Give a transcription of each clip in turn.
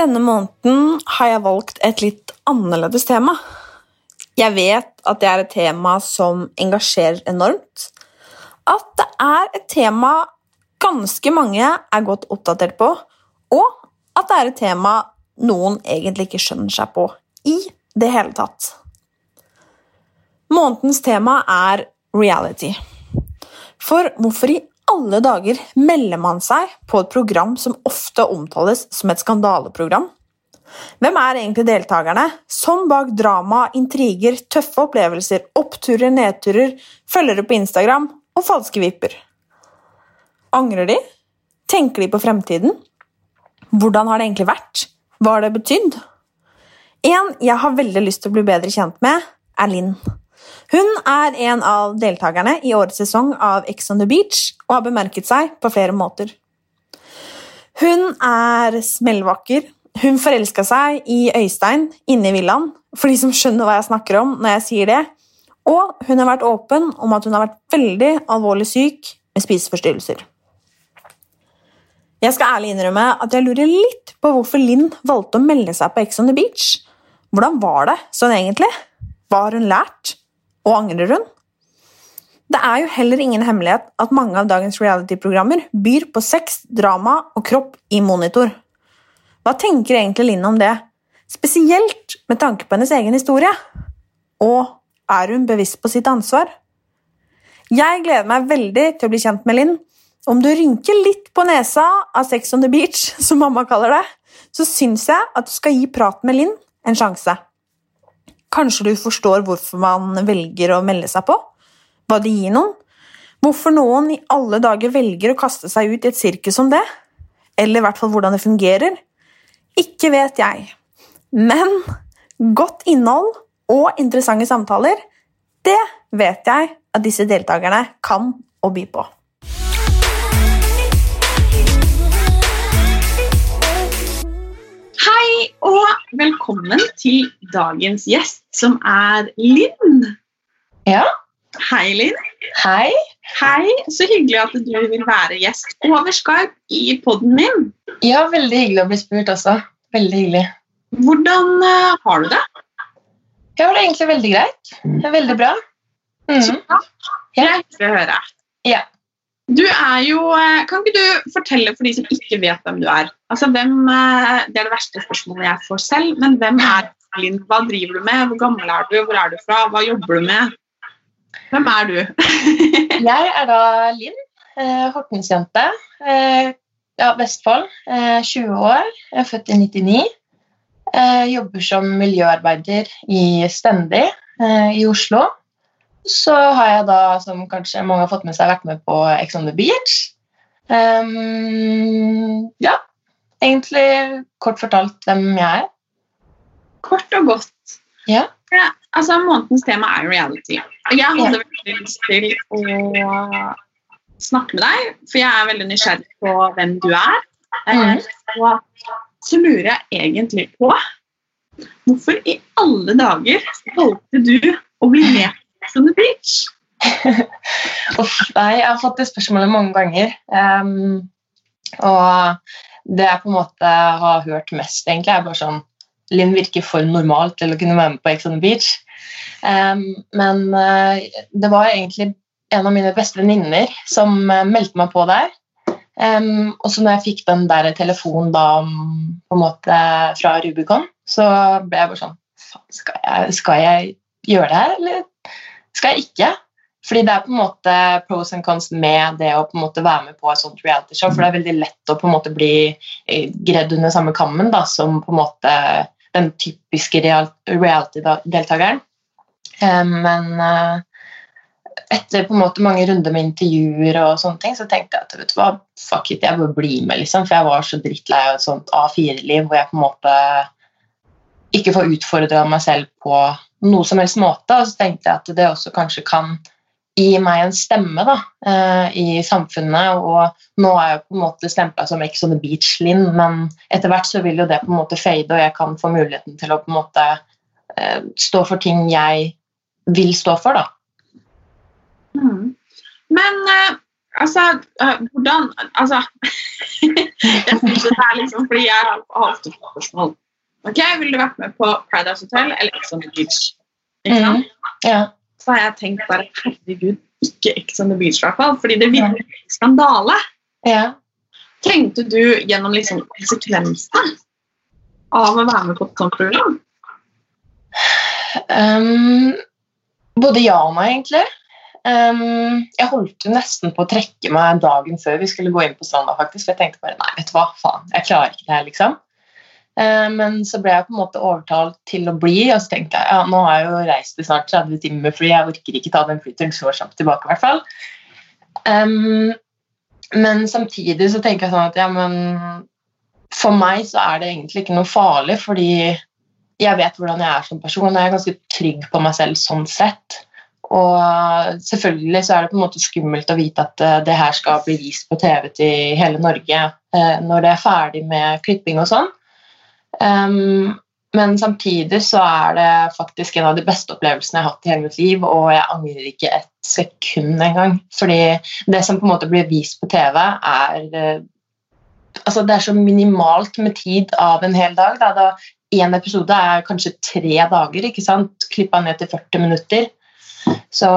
Denne måneden har jeg valgt et litt annerledes tema. Jeg vet at det er et tema som engasjerer enormt. At det er et tema ganske mange er godt oppdatert på, og at det er et tema noen egentlig ikke skjønner seg på i det hele tatt. Månedens tema er reality. For hvorfor i alle dager melder man seg på et program som ofte omtales som et skandaleprogram? Hvem er egentlig deltakerne, som bak drama, intriger, tøffe opplevelser, oppturer, nedturer, følgere på Instagram og falske vipper? Angrer de? Tenker de på fremtiden? Hvordan har det egentlig vært? Hva har det betydd? En jeg har veldig lyst til å bli bedre kjent med, er Linn. Hun er en av deltakerne i årets sesong av Ex on the Beach og har bemerket seg på flere måter. Hun er smellvakker. Hun forelska seg i Øystein inne i villaen, for de som skjønner hva jeg snakker om når jeg sier det. Og hun har vært åpen om at hun har vært veldig alvorlig syk med spiseforstyrrelser. Jeg skal ærlig innrømme at jeg lurer litt på hvorfor Linn valgte å melde seg på Ex on the Beach. Hvordan var det sånn egentlig? Hva har hun lært? Og angrer hun? Det er jo heller ingen hemmelighet at mange av dagens reality-programmer byr på sex, drama og kropp i monitor. Hva tenker egentlig Linn om det, spesielt med tanke på hennes egen historie? Og er hun bevisst på sitt ansvar? Jeg gleder meg veldig til å bli kjent med Linn. Om du rynker litt på nesa av Sex on the Beach, som mamma kaller det, så syns jeg at du skal gi praten med Linn en sjanse. Kanskje du forstår hvorfor man velger å melde seg på? Hva det gir noen? Hvorfor noen i alle dager velger å kaste seg ut i et sirkus som det? Eller i hvert fall hvordan det fungerer? Ikke vet jeg. Men godt innhold og interessante samtaler, det vet jeg at disse deltakerne kan å by på. Hei og velkommen til dagens gjest, som er Linn. Ja. Hei, Linn. Hei. Hei, Så hyggelig at du vil være gjest over Skype i podden min. Ja, veldig hyggelig å bli spurt også. Veldig hyggelig. Hvordan uh, har du det? Jeg har det egentlig veldig greit. Det er veldig bra. Så bra. Ja. Greit å høre. Ja. Du er jo, eh, Kan ikke du fortelle for de som ikke vet hvem du er? Altså, hvem, eh, Det er det verste spørsmålet jeg får selv, men hvem er Linn? Hva driver du med? Hvor gammel er du? Hvor er du fra? Hva jobber du med? Hvem er du? Jeg er da Linn, eh, Hortensjente. Ja, Vestfold. Eh, 20 år. Jeg er født i 99. Eh, jobber som miljøarbeider i Stendi i Oslo. Så har jeg da, som kanskje mange har fått med seg, vært med på Ex on the Beach. Um, ja, egentlig kort fortalt hvem jeg er. Kort og godt. Ja. altså, Månedens tema er reality. Og jeg hadde veldig lyst til å snakke med deg, for jeg er veldig nysgjerrig på hvem du er. Eh, Mhm. Og så lurer jeg egentlig på hvorfor i alle dager valgte du å bli med the Beach? Uff, nei, jeg har fått det spørsmålet mange ganger. Um, og det jeg på en måte har hørt mest, egentlig, er bare sånn Linn virker for normal til å kunne være med på Ex on the Beach. Um, men uh, det var egentlig en av mine beste venninner som uh, meldte meg på der. Um, og så når jeg fikk den der telefonen da på en måte fra Rubicon, så ble jeg bare sånn Faen, skal skal jeg gjøre det her, eller skal jeg ikke? Fordi det er på en måte pros and cons med det å på en måte være med på et sånt realityshow. For det er veldig lett å på en måte bli eh, gredd under samme kammen da, som på en måte den typiske reality-deltakeren. Eh, Men eh, etter på en måte mange runder med intervjuer og sånne ting, så tenkte jeg at vet du hva, fuck it, jeg bør bli med, liksom. For jeg var så drittlei av et sånt A4-liv hvor jeg på en måte ikke får utfordra meg selv på noe som helst måte. Og så tenkte jeg at det også kanskje kan gi meg en stemme da, eh, i samfunnet. Og nå er jeg på en måte stempla som on the Beach-Linn, men etter hvert så vil jo det på en måte fade, og jeg kan få muligheten til å på en måte eh, stå for ting jeg vil stå for, da. Mm. Men eh, altså Hvordan Altså Jeg synes det er liksom Fordi jeg har ofte fått spørsmål. Ok, Ville du vært med på Paradise Hotel eller Ex on the Beach? Ikke sant? Ja. Så har jeg tenkt bare herregud, ikke Ex on the Beach, i hvert fall. Fordi det virker ja. skandale. Ja. Tenkte du gjennom liksom konsekvensene av å være med på et sånt program? Um, både ja og nei, egentlig. Um, jeg holdt jo nesten på å trekke meg dagen før vi skulle gå inn på stranda. faktisk, for Jeg tenkte bare nei, vet du hva, faen, jeg klarer ikke det her, liksom. Uh, men så ble jeg på en måte overtalt til å bli, og så tenkte jeg ja, nå har jeg jo reist i snart 30 timer med fly, jeg orker ikke ta den flyturen så kjapt tilbake, i hvert fall. Um, men samtidig så tenker jeg sånn at ja, men for meg så er det egentlig ikke noe farlig, fordi jeg vet hvordan jeg er som person, og jeg er ganske trygg på meg selv sånn sett. Og selvfølgelig så er det på en måte skummelt å vite at eh, det her skal bli vist på TV til hele Norge eh, når det er ferdig med klipping og sånn. Um, men samtidig så er det faktisk en av de beste opplevelsene jeg har hatt i hele mitt liv, og jeg angrer ikke et sekund engang. Fordi det som på en måte blir vist på TV, er eh, altså Det er så minimalt med tid av en hel dag. Da, da episode er kanskje tre dager, ikke sant? klippa ned til 40 minutter. Så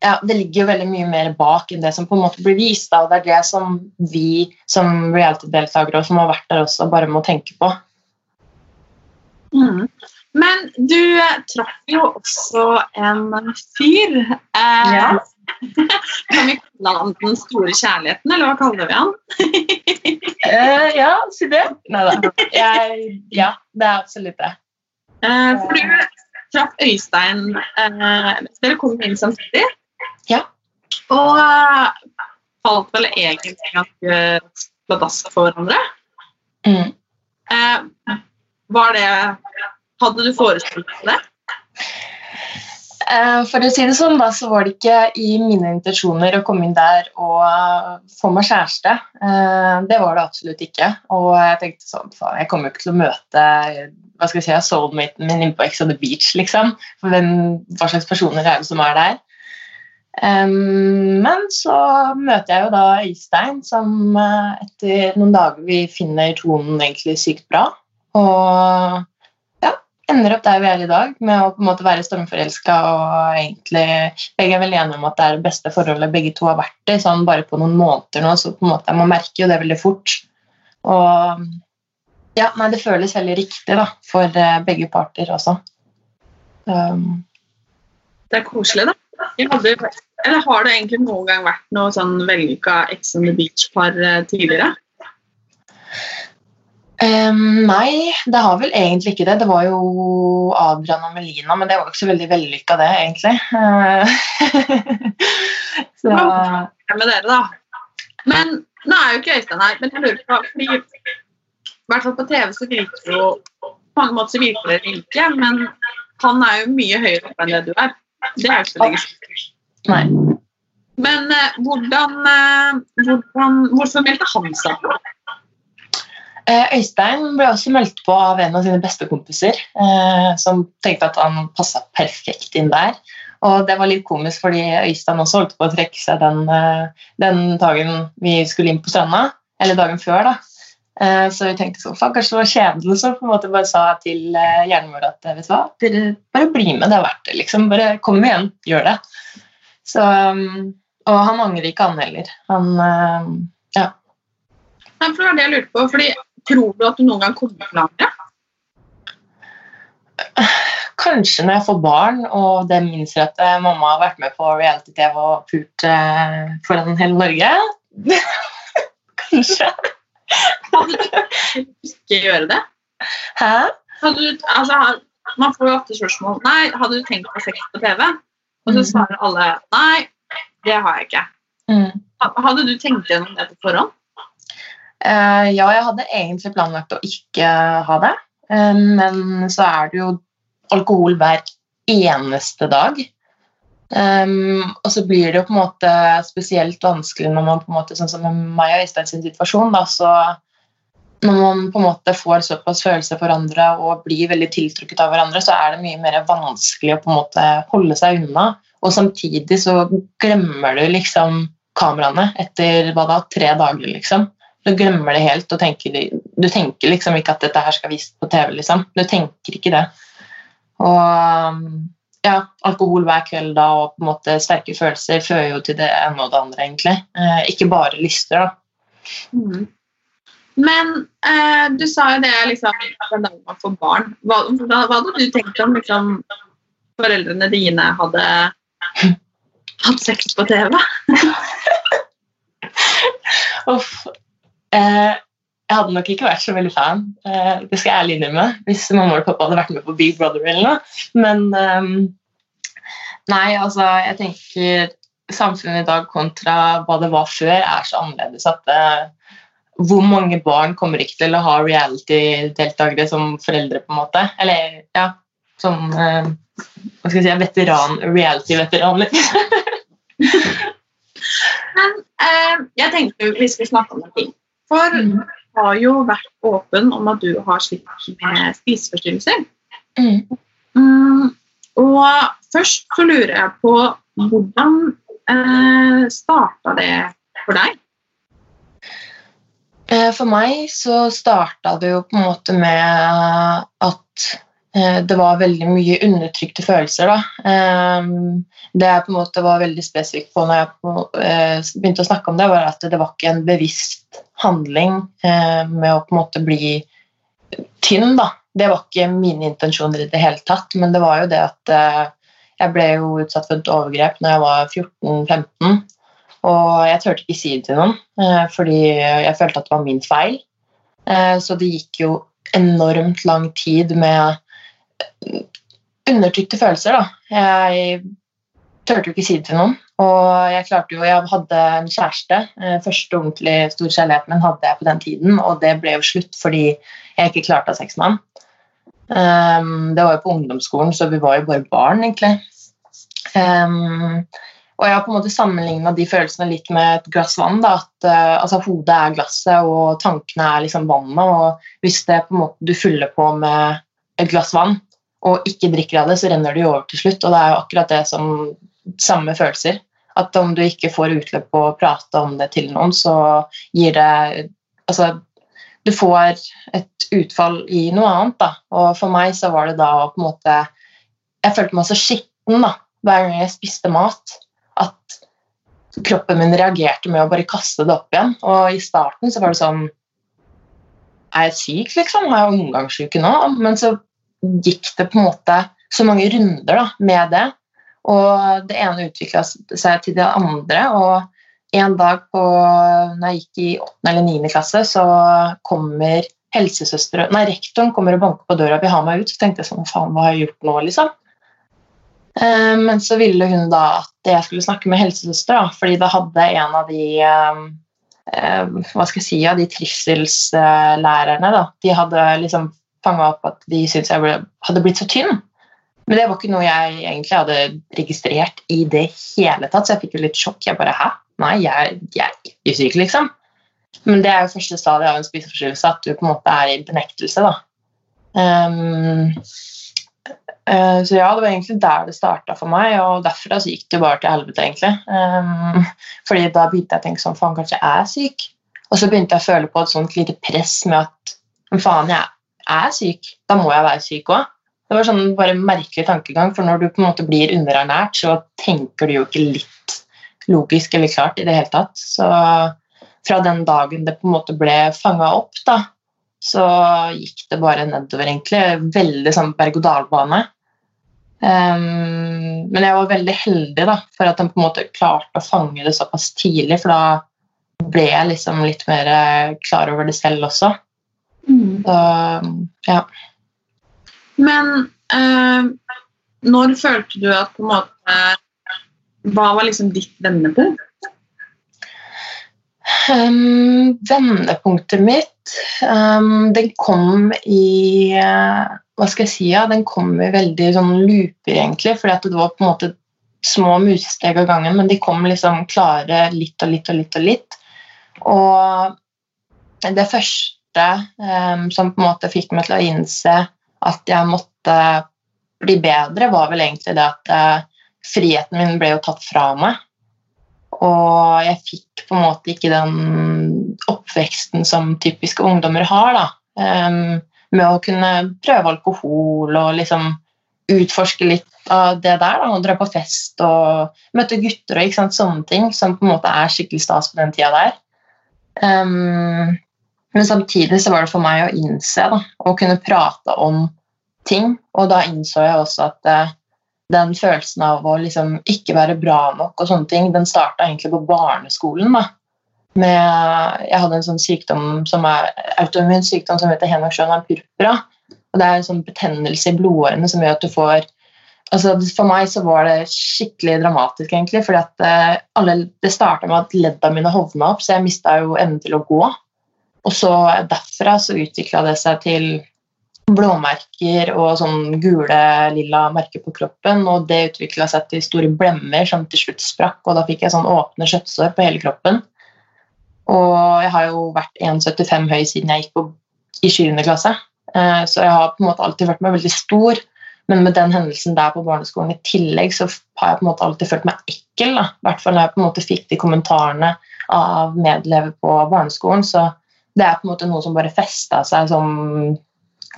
ja, det ligger jo veldig mye mer bak enn det som på en måte blir vist. Da, og det er det som vi som reality-deltakere som har vært der også, bare må tenke på. Mm. Men du eh, traff jo også en fyr. Eh, Ja. kan vi kalle han den store kjærligheten, eller hva kaller vi han? Eh, ja, si det. Nei da. Ja, det er absolutt det. Eh, for du traff Øystein eh, Dere kom inn samtidig. Ja. Og eh, falt vel egentlig ganske pladask for hverandre. Mm. Eh, var det Hadde du forestilt deg det? Eh, For å si det sånn, da, så var det ikke i mine intensjoner å komme inn der og eh, få meg kjæreste. Eh, Det var det absolutt ikke. Og jeg tenkte sånn, faen, jeg kommer jo ikke til å møte hva skal jeg si, soulmaten min inne på Ex on the Beach, liksom. For hvem, hva slags personer er det som er der? Men så møter jeg jo da Øystein, som eh, etter noen dager vi finner tonen egentlig sykt bra. Og ja, ender opp der vi er i dag, med å på en måte være stormforelska og egentlig Begge er vel enige om at det er det beste forholdet begge to har vært i, sånn bare på noen måneder nå, så på en måte man merker jo det veldig fort. Og ja, nei, det føles veldig riktig da, for eh, begge parter også. Um, Det er koselig, da. Hadde, eller har det egentlig noen gang vært noe sånn vellykka Ex on the Beach-par eh, tidligere? Um, nei, det har vel egentlig ikke det. Det var jo Adrian og Melina, men det var jo ikke så veldig vellykka, det, egentlig. Eh, så Ja, med dere, da. Men nå er jo ikke Øystein her, men jeg lurer på fordi I hvert fall på TV så virker jo På mange måter så virker det like, men han er jo mye høyere oppe enn det du er. Det er ikke så lenge siden. Nei. Men eh, hvordan, eh, hvordan Hvorfor meldte han seg på? Eh, Øystein ble også meldt på av en av sine beste kompiser, som tenkte at han passa perfekt inn der. Og det var litt komisk, fordi Øystein også holdt på å trekke seg den, eh, den dagen vi skulle inn på stranda. Eller dagen før, da. Eh, så vi tenkte sånn, faen, kanskje det var kjedelig, så på en måte bare sa jeg til eh, hjernen vår at vet du hva, dere bare bli med, det er verdt det. liksom, Bare kom igjen, gjør det. Så, um, og han angrer ikke, han heller. Han Ja. Nei, for det var det jeg lurte på, fordi Tror du at du noen gang kommer til å angre? Kanskje når jeg får barn og dem innser at eh, mamma har vært med på reality-TV og pult eh, foran hele Norge. Kanskje. Hadde du ikke gjøre det? Hæ? Du, altså, man får jo ofte spørsmål Nei, hadde du tenkt på sex på TV? Og så svarer alle nei, det har jeg ikke. Mm. Hadde du tenkt gjennom det på forhånd? Uh, ja, jeg hadde egentlig planlagt å ikke ha det. Uh, men så er det jo alkohol hver eneste dag. Um, og så blir det jo på en måte spesielt vanskelig når man på en måte, sånn som med meg og Øystein sin situasjon, da, så når man på en måte får såpass følelser for hverandre og blir veldig tiltrukket av hverandre, så er det mye mer vanskelig å på en måte holde seg unna. Og samtidig så glemmer du liksom kameraene etter hva da, tre dager, liksom. Du glemmer det helt og tenker, du tenker liksom ikke at dette her skal vises på TV. liksom. Du tenker ikke det. Og ja, alkohol hver kveld da, og på en måte sterke følelser fører jo til det ene og det andre, egentlig. Eh, ikke bare lyster, da. Mm. Men eh, du sa jo det liksom, den dagen man får barn. Hva, hva, hva hadde du tenkt om liksom, foreldrene dine hadde hatt sex på TV? Uff. Eh, jeg hadde nok ikke vært så veldig fan, eh, det skal jeg ærlig innrømme, hvis mamma og pappa hadde vært med på Big Brother eller noe. Men eh, nei, altså, jeg tenker samfunnet i dag kontra hva det var før, er så annerledes at eh, hvor mange barn kommer ikke til å ha reality-deltakere som foreldre, på en måte? Eller ja, som eh, hva skal jeg si, veteran, reality-veteraner. Men eh, jeg tenkte vi skulle snakke om noe. ting. For Mm. Har jo vært åpen om at du har slitt med spiseforstyrrelser. Mm. Mm, og først så lurer jeg på hvordan eh, starta det for deg? Eh, For meg så starta det jo på en måte med at det var veldig mye undertrykte følelser. Da. Eh, Det jeg på en måte var veldig spesifikk på når jeg eh, begynte å snakke om det, var at det var ikke en bevisst handling eh, med å på en måte bli tynn. Da. Det var ikke mine intensjoner i det hele tatt, men det var jo det at eh, jeg ble jo utsatt for et overgrep når jeg var 14-15. Og jeg turte ikke si det til noen, eh, fordi jeg følte at det var min feil. Eh, så det gikk jo enormt lang tid med eh, undertrykte følelser. Da. Jeg turte jo ikke si det til noen. Og jeg klarte jo, jeg hadde en kjæreste. eh, Første ordentlig stor kjærligheten min hadde jeg på den tiden, og det ble jo slutt fordi jeg ikke klarte å ha sex med han. Um, det var jo på ungdomsskolen, så vi var jo bare barn, egentlig. Um, og jeg har på en måte sammenligna de følelsene litt med et glass vann. Da, at uh, altså, Hodet er glasset, og tankene er liksom vannet. og Hvis det på en måte du fyller på med et glass vann og ikke drikker av det, så renner det jo over til slutt. Og det er jo akkurat det som samme følelser. At om du ikke får utløp på å prate om det til noen, så gir det Altså, du får et utfall i noe annet, da. Og for meg så var det da å på en måte Jeg følte meg så skitten da, hver gang jeg spiste mat at kroppen min reagerte med å bare kaste det opp igjen. Og i starten så var det sånn Er jeg syk, liksom? Har jeg omgangssyke nå? Men så gikk det på en måte så mange runder da, med det. Og det ene utvikla seg til det andre. Og en dag på, når jeg gikk i 8. eller 9. klasse, så kommer helsesøster, nei, rektoren kommer og banker på døra og vil ha meg ut. Så tenkte jeg sånn, faen, hva har jeg gjort nå, liksom? Eh, Men så ville hun da at jeg skulle snakke med helsesøster, fordi da hadde en av de eh, eh, hva skal jeg si, av de trivselslærerne da, de hadde liksom fanga opp at de syntes jeg ble, hadde blitt så tynn. Men det var ikke noe jeg egentlig hadde registrert i det hele tatt, så jeg fikk jo litt sjokk. Jeg bare Hæ? Nei, jeg, jeg er syk, liksom. Men det er jo første stadiet av en spiseforstyrrelse, at du på en måte er i benektelse. da. Um, uh, så ja, det var egentlig der det starta for meg, og derfra så gikk det bare til helvete, egentlig. Um, fordi da begynte jeg å tenke sånn Faen, kanskje jeg er syk? Og så begynte jeg å føle på et sånt lite press med at faen, jeg er syk. Da må jeg være syk òg. Det var sånn bare merkelig tankegang, for når du på en måte blir underernært, så tenker du jo ikke litt logisk eller klart i det hele tatt. Så fra den dagen det på en måte ble fanga opp, da, så gikk det bare nedover, egentlig. Veldig sånn berg-og-dal-bane. Um, men jeg var veldig heldig da, for at den på en måte klarte å fange det såpass tidlig, for da ble jeg liksom litt mer eh, klar over det selv også. Mm. Så, ja. Men eh, når følte du at på en måte Hva var liksom ditt vendepunkt? Um, vendepunktet mitt um, Den kom i uh, Hva skal jeg si? Ja? Den kom i veldig sånn looper, egentlig. fordi at det var på en måte små musesteg av gangen, men de kom liksom klare litt og litt og litt. Og litt. Og det første som på en måte fikk meg til å innse at jeg måtte bli bedre, var vel egentlig det at uh, friheten min ble jo tatt fra meg. Og jeg fikk på en måte ikke den oppveksten som typiske ungdommer har. da. Um, med å kunne prøve alkohol og liksom utforske litt av det der. da, og Dra på fest og møte gutter og ikke sant, sånne ting som på en måte er skikkelig stas på den tida der. Um, men samtidig så var det for meg å innse da, og kunne prate om ting. Og da innså jeg også at eh, den følelsen av å liksom ikke være bra nok og sånne ting, den starta egentlig på barneskolen. da. Med, jeg hadde en sånn sykdom som er autoimmun sykdom som heter henoksjonan purpura. og Det er en sånn betennelse i blodårene som gjør at du får altså For meg så var det skikkelig dramatisk, egentlig. fordi at uh, alle, Det starta med at ledda mine hovna opp, så jeg mista jo evnen til å gå. Og så derfra så utvikla det seg til blåmerker og sånn gule, lilla merker på kroppen. Og det utvikla seg til store blemmer som til slutt sprakk, og da fikk jeg sånn åpne kjøttsår på hele kroppen. Og jeg har jo vært 1,75 høy siden jeg gikk på, i 7. klasse, eh, så jeg har på en måte alltid følt meg veldig stor. Men med den hendelsen der på barneskolen i tillegg, så har jeg på en måte alltid følt meg ekkel. I hvert fall når jeg på en måte fikk de kommentarene av medelever på barneskolen. Så det er på en måte noe som bare festa seg som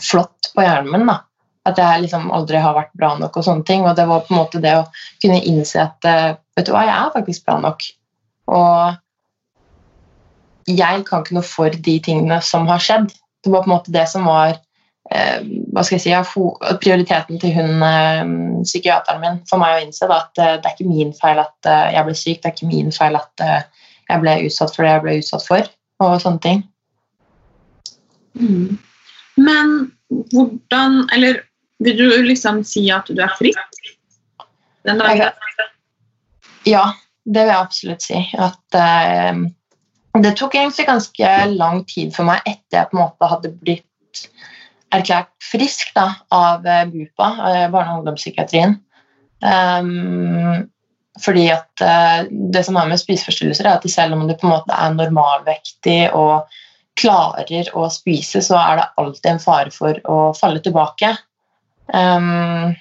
flott på hjernen min. da. At jeg liksom aldri har vært bra nok. Og sånne ting, og det var på en måte det å kunne innse at eh, vet du hva, jeg er faktisk bra nok. Og jeg kan ikke noe for de tingene som har skjedd. Det var på en måte det som var eh, hva skal jeg si, prioriteten til hun eh, psykiateren min for meg å innse. Da, at eh, det er ikke min feil at eh, jeg ble syk, det er ikke min feil at eh, jeg ble utsatt for det jeg ble utsatt for. og sånne ting. Mm. Men hvordan Eller vil du liksom si at du er frisk den dagen? Ja, det vil jeg absolutt si. At eh, det tok egentlig ganske lang tid for meg etter jeg på en måte hadde blitt erklært frisk da, av eh, BUPA, eh, barne- og ungdomspsykiatrien. Um, fordi at uh, Det som er med spiseforstyrrelser, er at selv om du på en måte er normalvektig og klarer å spise, så er det alltid en fare for å falle tilbake. Um,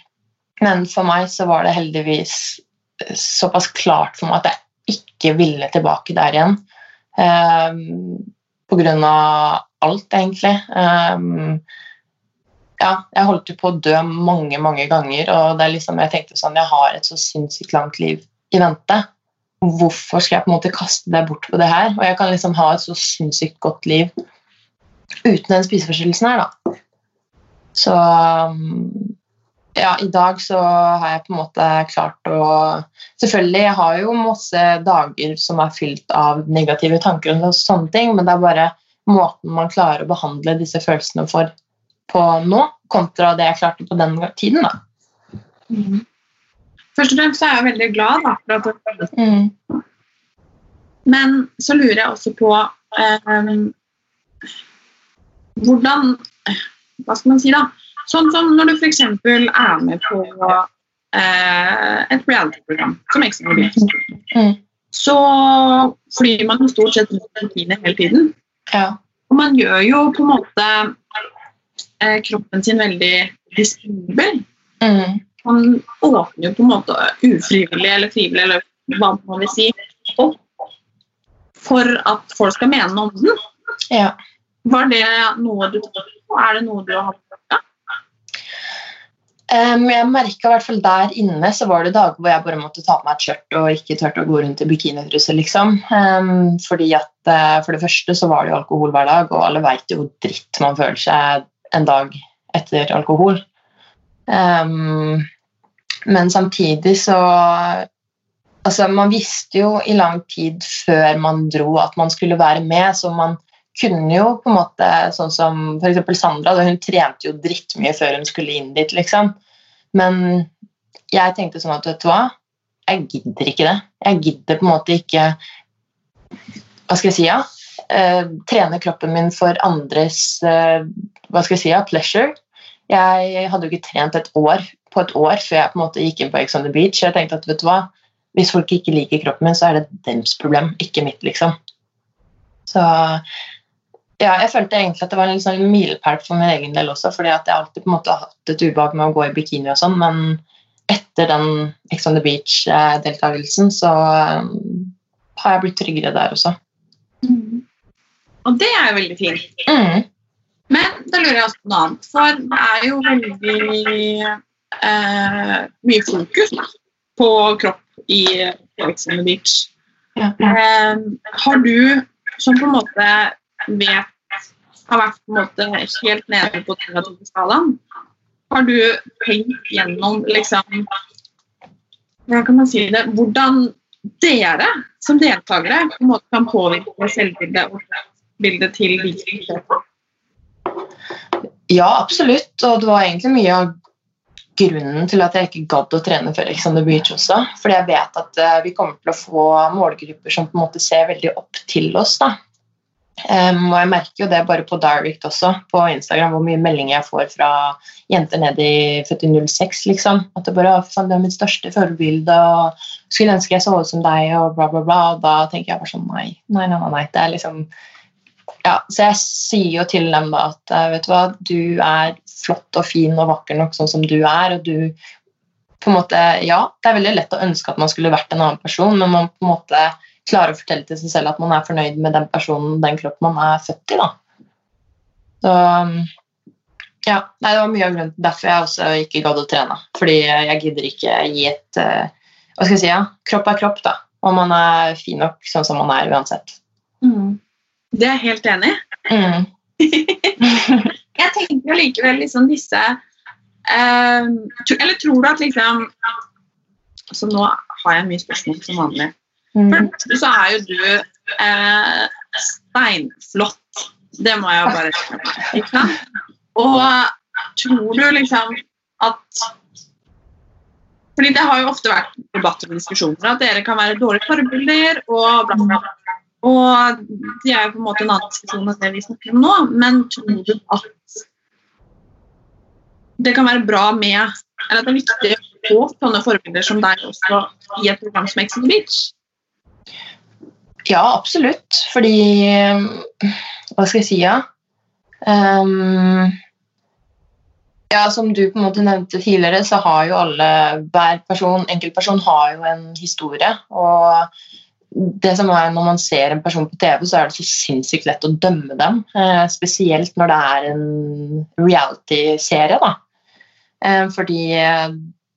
men for meg så var det heldigvis såpass klart for meg at jeg ikke ville tilbake der igjen. Um, på grunn av alt, egentlig. Um, ja, jeg holdt jo på å dø mange mange ganger, og det er liksom, jeg tenkte sånn Jeg har et så sinnssykt langt liv i vente. Hvorfor skal jeg på en måte kaste deg bort på det her? Og jeg kan liksom ha et så sinnssykt godt liv uten den spiseforstyrrelsen her, da. Så ja, i dag så har jeg på en måte klart å Selvfølgelig, jeg har jo masse dager som er fylt av negative tanker og sånne ting, men det er bare måten man klarer å behandle disse følelsene for på nå, kontra det jeg klarte på den tiden. da. Mm. Først og fremst så er jeg veldig glad da, for at det. Mm. Men så lurer jeg også på eh, hvordan Hva skal man si, da? Sånn som når du f.eks. er med på eh, et reality-program som Ex on Mm. så flyr man jo stort sett rundt Argentina hele tiden. Ja. Og man gjør jo på en måte eh, kroppen sin veldig disponibel. Mm. Man åpner jo på en måte ufrivillig eller frivillig, eller hva man vil si, opp for at folk skal mene noe om den. Ja. Var det noe du Er det noe du har hatt? Um, jeg merka i hvert fall der inne så var det dager hvor jeg bare måtte ta på meg et skjørt og ikke turte å gå rundt i bikinitruse, liksom. Um, fordi at uh, For det første så var det jo alkohol hver dag, og alle veit jo hvor dritt man føler seg en dag etter alkohol. Um, men samtidig så Altså, man visste jo i lang tid før man dro at man skulle være med, så man kunne jo på en måte, sånn som f.eks. Sandra, hun trente jo drittmye før hun skulle inn dit, liksom. Men jeg tenkte sånn at vet du hva, jeg gidder ikke det. Jeg gidder på en måte ikke Hva skal jeg si, ja? Uh, trene kroppen min for andres uh, hva skal jeg si, ja, pleasure. Jeg hadde jo ikke trent et år på et år før jeg på en måte gikk inn på Ex on the Beach. Jeg tenkte at vet du hva, hvis folk ikke liker kroppen min, så er det deres problem, ikke mitt, liksom. Så ja, jeg følte egentlig at det var en sånn milepæl for min egen del også, fordi at jeg alltid på en måte har hatt et ubehag med å gå i bikini og sånn, men etter den Ex on the Beach-deltakelsen så um, har jeg blitt tryggere der også. Mm. Og det er jo veldig fint. Mm. Men da lurer jeg også på noe annet, for det er jo veldig eh, mye fokus da, på kropp i Alexander Beach. Eh, har du, som på en måte vet har vært på en måte helt nede på skalaen, har du tenkt gjennom liksom Hvordan kan man si det? Hvordan dere som deltakere på en måte kan påvirke selvbildet og bildet til de Ja, absolutt. Og det var egentlig mye av grunnen til at jeg ikke gadd å trene før Alexander Beach også. Fordi jeg vet at uh, vi kommer til å få målgrupper som på en måte ser veldig opp til oss. da. Um, og jeg merker jo det bare på Direct også, på Instagram, hvor mye meldinger jeg får fra jenter ned i 4006, liksom. At det bare er det er mitt største forbilde, og skulle ønske jeg så ut som deg, og bla, bla, bla. Og da tenker jeg bare sånn nei, nei, nei, nei. Det er liksom Ja, så jeg sier jo til dem at vet du hva, du er flott og fin og vakker nok sånn som du er, og du på en måte Ja, det er veldig lett å ønske at man skulle vært en annen person, men man på en måte klarer å fortelle til seg selv at man er fornøyd med den personen, den kroppen man er født i. Da. Så ja, nei, Det var mye av grunnen derfor jeg også ikke gadd å trene. Fordi jeg gidder ikke gi et uh, Hva skal jeg si? Ja? Kropp er kropp, da. Og man er fin nok sånn som man er uansett. Mm. Det er jeg helt enig i. Mm. jeg tenker likevel liksom disse uh, Eller tror du at liksom Så nå har jeg mye spørsmål som vanlig. For det så er jo du eh, steinflott. Det må jeg jo bare ikke Og tror du liksom at fordi det har jo ofte vært debatter og diskusjoner at dere kan være dårlige forbilder og bla, bla, bla. Og det er jo på en måte en annen diskusjon enn det vi snakker om nå, men tror du at det kan være bra med Eller at det er viktig å få sånne forbilder som deg også i et program som Exit Beach? Ja, absolutt. Fordi Hva skal jeg si, ja? Um, ja, Som du på en måte nevnte tidligere, så har jo alle Hver person, enkeltperson har jo en historie. Og det som er når man ser en person på TV, så er det så sinnssykt lett å dømme dem. Eh, spesielt når det er en reality-serie. da. Eh, fordi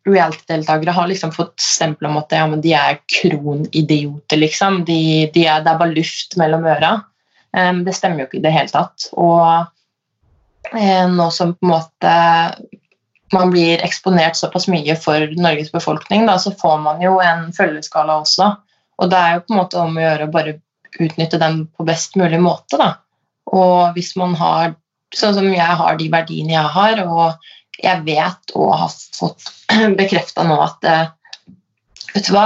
reality-deltakere har liksom fått stempel om at ja, de er kronidioter, liksom. De, de er, det er bare luft mellom øra. Um, det stemmer jo ikke i det hele tatt. Og eh, nå som på en måte man blir eksponert såpass mye for Norges befolkning, da, så får man jo en følgeskala også. Og det er jo på en måte om å gjøre å bare utnytte dem på best mulig måte. Da. Og hvis man har, sånn som jeg har de verdiene jeg har, og jeg vet og har fått bekrefta nå at eh, Vet du hva?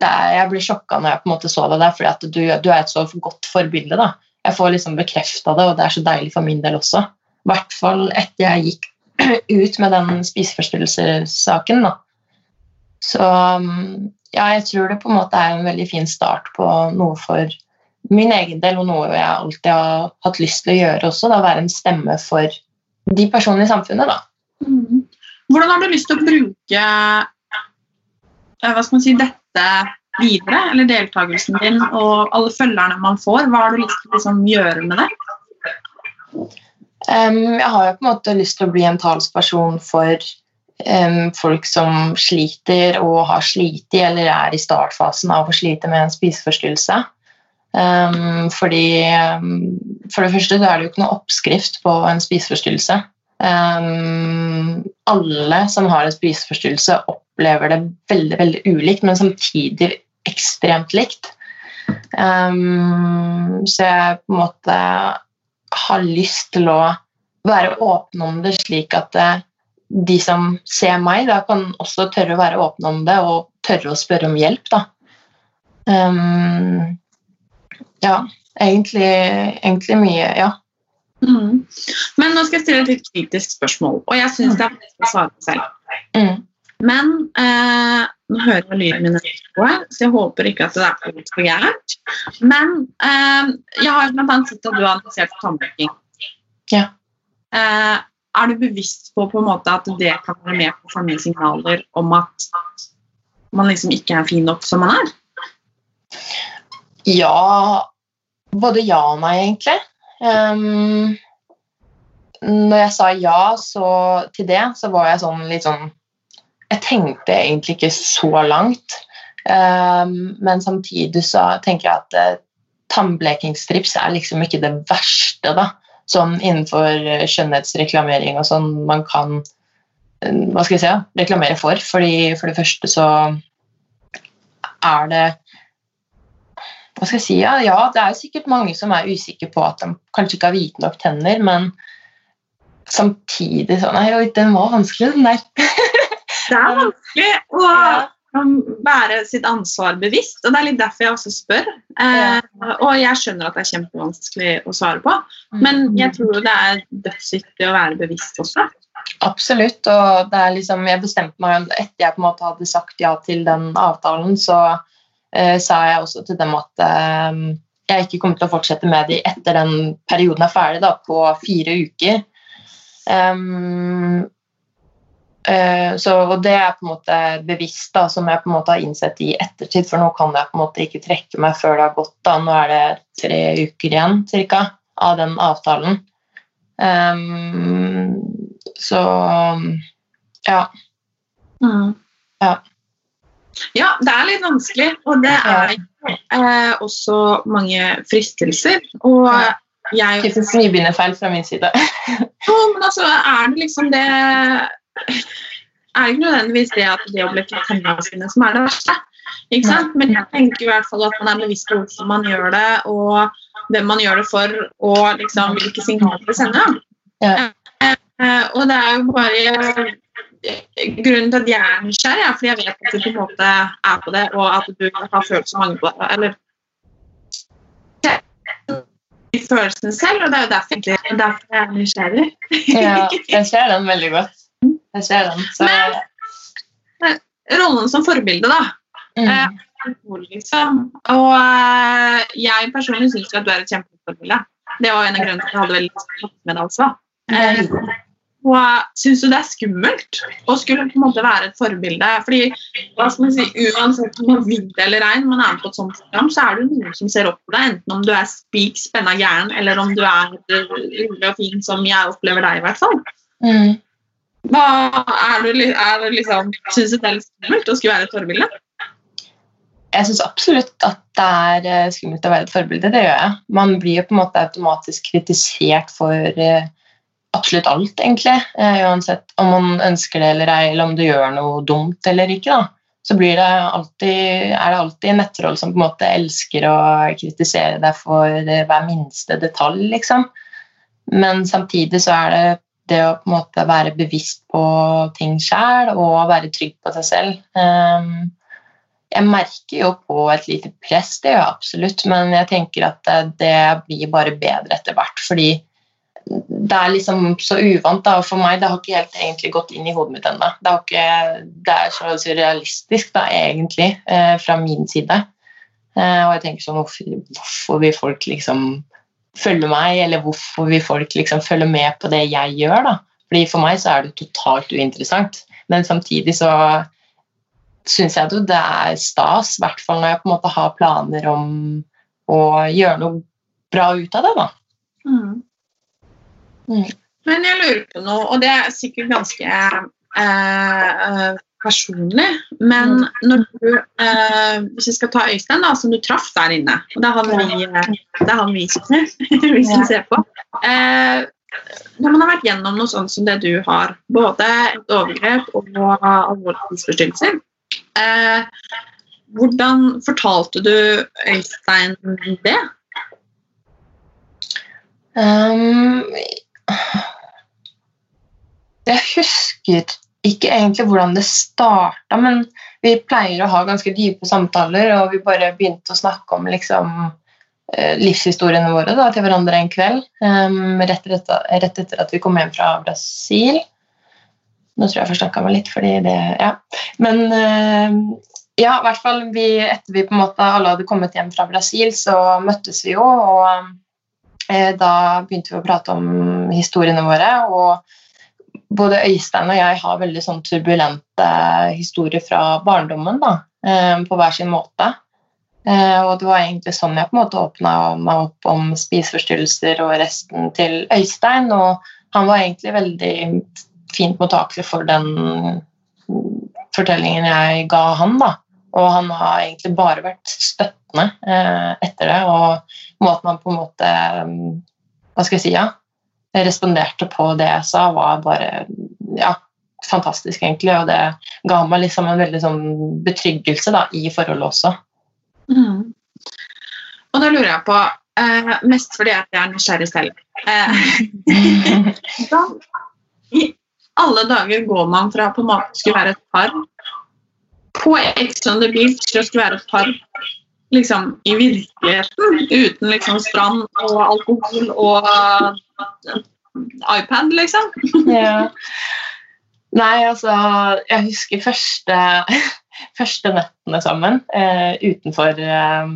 Er, jeg blir sjokka når jeg på en måte så deg der, fordi du, du, er et så godt forbilde. da. Jeg får liksom bekrefta det, og det er så deilig for min del også. I hvert fall etter jeg gikk ut med den spiseforstyrrelsessaken. da. Så mm, ja, jeg tror det på en måte er en veldig fin start på noe for min egen del, og noe jeg alltid har hatt lyst til å gjøre også. da, Være en stemme for de personene i samfunnet. da. Mm. Hvordan har du lyst til å bruke hva skal man si, dette videre? Eller deltakelsen din og alle følgerne man får? Hva har du lyst til å liksom, gjøre med det? Um, jeg har jo på en måte lyst til å bli en talsperson for folk som sliter og har slitt eller er i startfasen av å slite med en spiseforstyrrelse. Fordi For det første så er det jo ikke noe oppskrift på en spiseforstyrrelse. alle som har en spiseforstyrrelse, opplever det veldig veldig ulikt, men samtidig ekstremt likt. så jeg på en måte har lyst til å være åpne om det, slik at eh, de som ser meg, da kan også tørre å være åpne om det og tørre å spørre om hjelp. Da. Um, ja, egentlig, egentlig, mye, ja. Mm. Men nå skal jeg stille et litt kritisk spørsmål, og jeg syns det er vanskelig å svare selv. Mm. Men eh, nå hører jeg lyden min så jeg håper ikke at det er for gærent. Men eh, jeg har bl.a. sett at du har annonsert tannbleking. Ja. Eh, er du bevisst på, på en måte at det kan være med på å fange signaler om at man liksom ikke er fin nok som man er? Ja Både ja og nei, egentlig. Um, når jeg sa ja så, til det, så var jeg sånn litt sånn Jeg tenkte egentlig ikke så langt. Um, men samtidig så tenker jeg at uh, tannblekingsstrips er liksom ikke det verste, da sånn innenfor eh, skjønnhetsreklamering og sånn man kan eh, hva skal jeg si, reklamere for. Fordi For det første så er det Hva skal jeg si? Ja, ja, det er sikkert mange som er usikre på at de kanskje ikke har hvite nok tenner, men samtidig sånn Nei, den var vanskelig, den der. det er vanskelig. Og ja være sitt ansvar bevisst. og Det er litt derfor jeg også spør. Eh, og jeg skjønner at det er kjempevanskelig å svare på, men mm. jeg tror det er dødsviktig å være bevisst også. Absolutt. og det er liksom, Jeg bestemte meg etter jeg på en måte hadde sagt ja til den avtalen, så eh, sa jeg også til dem at eh, jeg ikke kommer til å fortsette med dem etter den perioden er ferdig, da, på fire uker. Um, så, og det er på en måte bevisst, da, som jeg på en måte har innsett i ettertid. For nå kan jeg på en måte ikke trekke meg før det har gått. da, Nå er det tre uker igjen cirka, av den avtalen. Um, så ja. Mm. ja. Ja, det er litt vanskelig, og det er eh, også mange fristelser. Og jeg Typisk nybegynnerfeil fra min side. jo, men altså, er det liksom det er ikke nødvendigvis det at det å bli kvitt hendene sine som er det verste. Ikke sant? Men jeg tenker i hvert fall at man er bevisst på hvorfor man gjør det, og hvem man gjør det for, og liksom hvilke signaler det sender. Ja. Eh, og det er jo bare Grunnen til at jeg er nysgjerrig, er fordi jeg vet at du på en måte er på det, og at du har følt så mange på det. Eller følelsene selv, og det er jo derfor, derfor jeg er nysgjerrig. ja, jeg ser den veldig godt. Jeg ser den. Så... Men rollen som forbilde, da. Mm. Eh, liksom. Og eh, jeg personlig syns at du er et kjempeforbilde. Det var en av grunnene til at jeg hadde veldig å med det. altså. Eh, og syns du det er skummelt å skulle på en måte være et forbilde? Fordi hva skal man si, Uansett om man vil eller ei, man er på et sånt program, så er det noen som ser opp på deg. Enten om du er spik spenna gæren, eller om du er rolig og fin, som jeg opplever deg, i hvert fall. Mm. Hva, er du, er du liksom, Syns du det er litt skummelt å skulle være et forbilde? Jeg syns absolutt at det er eh, skummelt å være et forbilde. Det gjør jeg. Man blir jo på en måte automatisk kritisert for uh, absolutt alt, egentlig. Uh, uansett om man ønsker det eller ei, eller om du gjør noe dumt eller ikke. da. Så det alltid, er det alltid nettroll som på en måte elsker å kritisere deg for hver minste detalj, liksom. Men samtidig så er det det å på en måte være bevisst på ting sjæl og være trygg på seg selv. Um, jeg merker jo på et lite press, det gjør jeg absolutt, men jeg tenker at det blir bare bedre etter hvert. Fordi det er liksom så uvant da, for meg. Det har ikke helt egentlig gått inn i hodet mitt ennå. Det, det, er så surrealistisk da, egentlig, eh, fra min side. Eh, og jeg tenker sånn hvorfor, hvorfor vil folk liksom følge meg, eller hvorfor vil folk liksom følge med på det jeg gjør. da. Fordi For meg så er det totalt uinteressant, men samtidig så syns jeg jo det er stas, i hvert fall når jeg på en måte har planer om å gjøre noe bra ut av det. da. Mm. Mm. Men jeg lurer på noe, og det er sikkert ganske eh, personlig, men når du eh, Hvis vi skal ta Øystein, da, som du traff der inne og Det er han vi, det er han vi, vi som ser på. Eh, når man har vært gjennom noe sånt som det du har, både et overgrep og alvorlige spiseforstyrrelser, eh, hvordan fortalte du Øystein det? Um, jeg husker ikke egentlig hvordan det starta, men vi pleier å ha ganske dype samtaler, og vi bare begynte å snakke om liksom, eh, livshistoriene våre da, til hverandre en kveld. Um, rett, etter, rett, etter, at vi kom hjem fra Brasil. Nå tror jeg jeg forsnakka meg litt, fordi det Ja. Men uh, ja, i hvert fall vi, etter vi på en måte alle hadde kommet hjem fra Brasil, så møttes vi jo, og uh, da begynte vi å prate om historiene våre. og både Øystein og jeg har veldig sånn turbulente historier fra barndommen da, på hver sin måte. Og det var egentlig sånn jeg på en måte åpna meg opp om spiseforstyrrelser og resten til Øystein. Og han var egentlig veldig fint mottakelig for den fortellingen jeg ga han. da. Og han har egentlig bare vært støttende eh, etter det. Og måten han på en måte Hva skal jeg si? ja, responderte på det jeg sa, var bare ja, fantastisk, egentlig. Og det ga meg liksom en veldig sånn betryggelse da, i forholdet også. Mm. Og da lurer jeg på, eh, mest fordi jeg er nysgjerrig selv eh, da, I alle dager går man fra på en måte skulle være et par på Ex on the Beach til å skulle være et par liksom i virkeligheten, uten liksom strand og alkohol og iPad, liksom. ja. Nei, altså Jeg husker første, første nettene sammen eh, utenfor eh,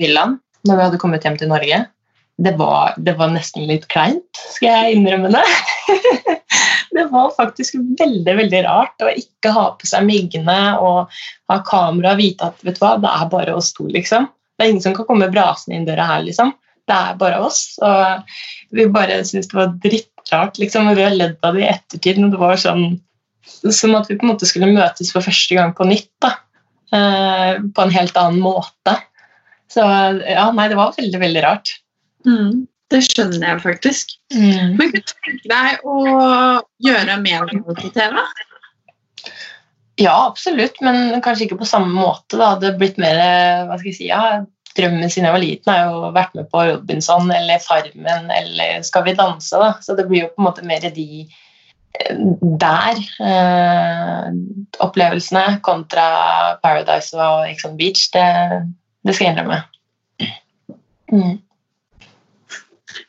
villaen når vi hadde kommet hjem til Norge. Det var, det var nesten litt kleint, skal jeg innrømme det. det var faktisk veldig veldig rart å ikke ha på seg miggene og ha kamera og vite at vet du hva, det er bare oss to. liksom. Det er ingen som kan komme brasende inn døra her. liksom. Det er bare oss. Og vi bare syntes det var drittrart. liksom, og Vi har ledd av det i ettertid. og det var sånn Som at vi på en måte skulle møtes for første gang på nytt. da, eh, På en helt annen måte. Så ja, nei, det var veldig, veldig rart. Mm, det skjønner jeg faktisk. Mm. Men kunne du tenke deg å gjøre mer på TV? Ja, absolutt, men kanskje ikke på samme måte. Da. Det hadde blitt mer hva skal jeg si, ja, Drømmen siden jeg var liten har jo vært med på Robinson eller Farmen eller Skal vi danse. Da. Så det blir jo på en måte mer de der eh, opplevelsene kontra Paradise og Exxon Beach. Det, det skal jeg innrømme. Mm.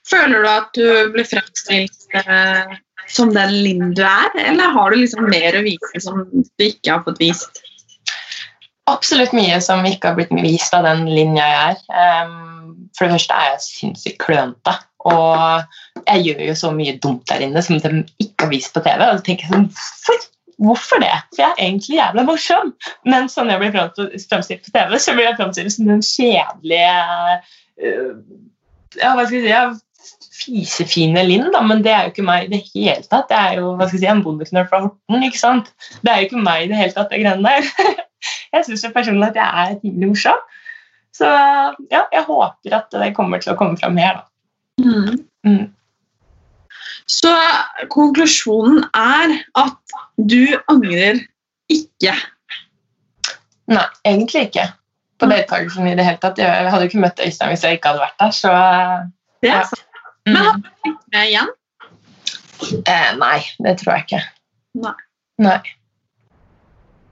Føler du at du blir fremstilt eh, som den Linn du er, eller har du liksom mer å vise som du ikke har fått vist? Absolutt mye som ikke har blitt vist av den Linn jeg er. Um, for det første er jeg sinnssykt klønete. Og jeg gjør jo så mye dumt der inne som de ikke har vist på TV. Og så tenker jeg sånn, hvorfor, hvorfor det? For jeg er egentlig jævla morsom. Men sånn jeg blir fremstilt på TV, så blir jeg fremstilt som den kjedelige uh, ja, hva skal jeg si, fisefine Linn, da, men det er jo ikke meg i det hele tatt. Det er jo hva skal jeg si, en bondeknøl fra Horten. ikke sant? Det er jo ikke meg i det hele tatt, det greiene der. jeg syns personlig at jeg er rimelig morsom. Så ja, jeg håper at det kommer til å komme fram her, da. Mm. Mm. Så konklusjonen er at du angrer ikke? Nei, egentlig ikke. På deltakelsen i det hele tatt. Jeg hadde jo ikke møtt Øystein hvis jeg ikke hadde vært der, så Det ja. Men har du tenkt med igjen? Eh, nei, det tror jeg ikke. Nei. Nei.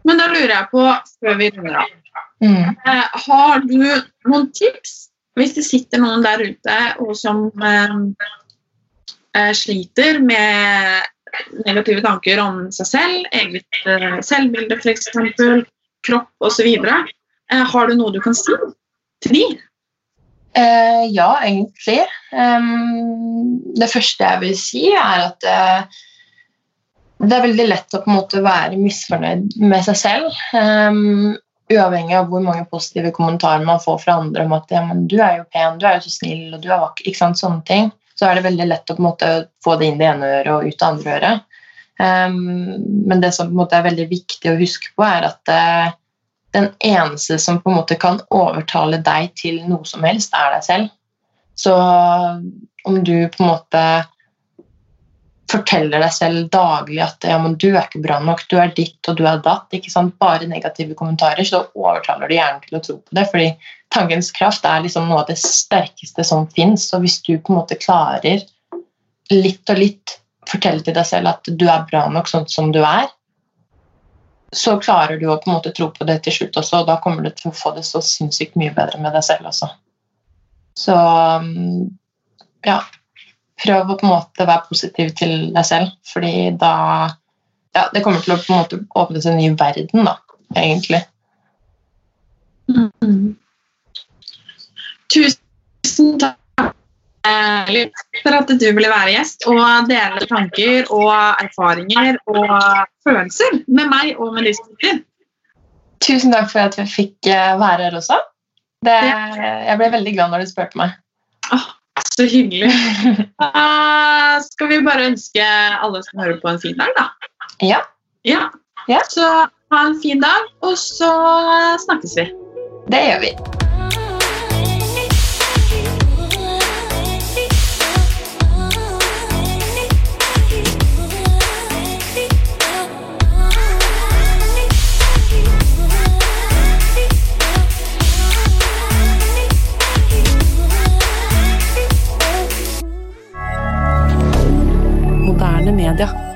Men da lurer jeg på, før vi runder av Mm. eh, Har du noen tips hvis det sitter noen der ute og som eh, eh, sliter med negative tanker om seg selv, eget eh, selvbilde f.eks., kropp osv.? Eh, har du noe du kan si til de? Eh, ja, egentlig. Um, det første jeg vil si, er at uh, Det er veldig lett å på en måte være misfornøyd med seg selv. Um, uavhengig av hvor mange positive kommentarer man får fra andre om at ja, men 'du er jo pen, du er jo så snill, og du er vakker', ikke sant, sånne ting, så er det veldig lett å på en måte få det inn det ene øret og ut det andre øret. Um, men det som på en måte er veldig viktig å huske på, er at uh, den eneste som på en måte kan overtale deg til noe som helst, er deg selv. Så om du på en måte forteller deg selv daglig at ja, men du er ikke bra nok, du er ditt og du er datt, ikke sant? bare negative kommentarer, så overtaler du hjernen til å tro på det. fordi tankens kraft er liksom noe av det sterkeste som fins. Og hvis du på en måte klarer litt og litt fortelle til deg selv at du er bra nok sånn som du er, så klarer du å på en måte tro på det til slutt også, og da kommer du til å få det så sinnssykt mye bedre med deg selv også. Så ja Prøv å på en måte være positiv til deg selv, fordi da ja, Det kommer til å på en måte åpne seg en ny verden, da, egentlig. Mm. Tusen takk for at du ville være gjest og dele tanker og erfaringer og følelser med meg og med de som sitter. Tusen takk for at vi fikk eh, være her også. Det, jeg ble veldig glad når du spurte meg. Oh, så hyggelig. Uh, skal vi bare ønske alle som hører på, en fin dag, da. Ja. ja. ja. Så ha en fin dag, og så snakkes vi. Det gjør vi. rien.